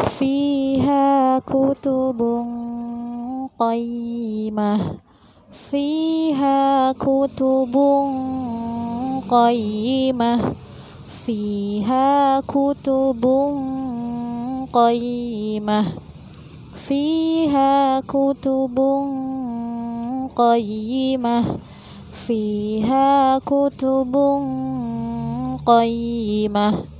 فيها كتب قيمة. فيها كتب قيمة. فيها كتب قيمة. فيها كتب قيمة. فيها كتب قيمة.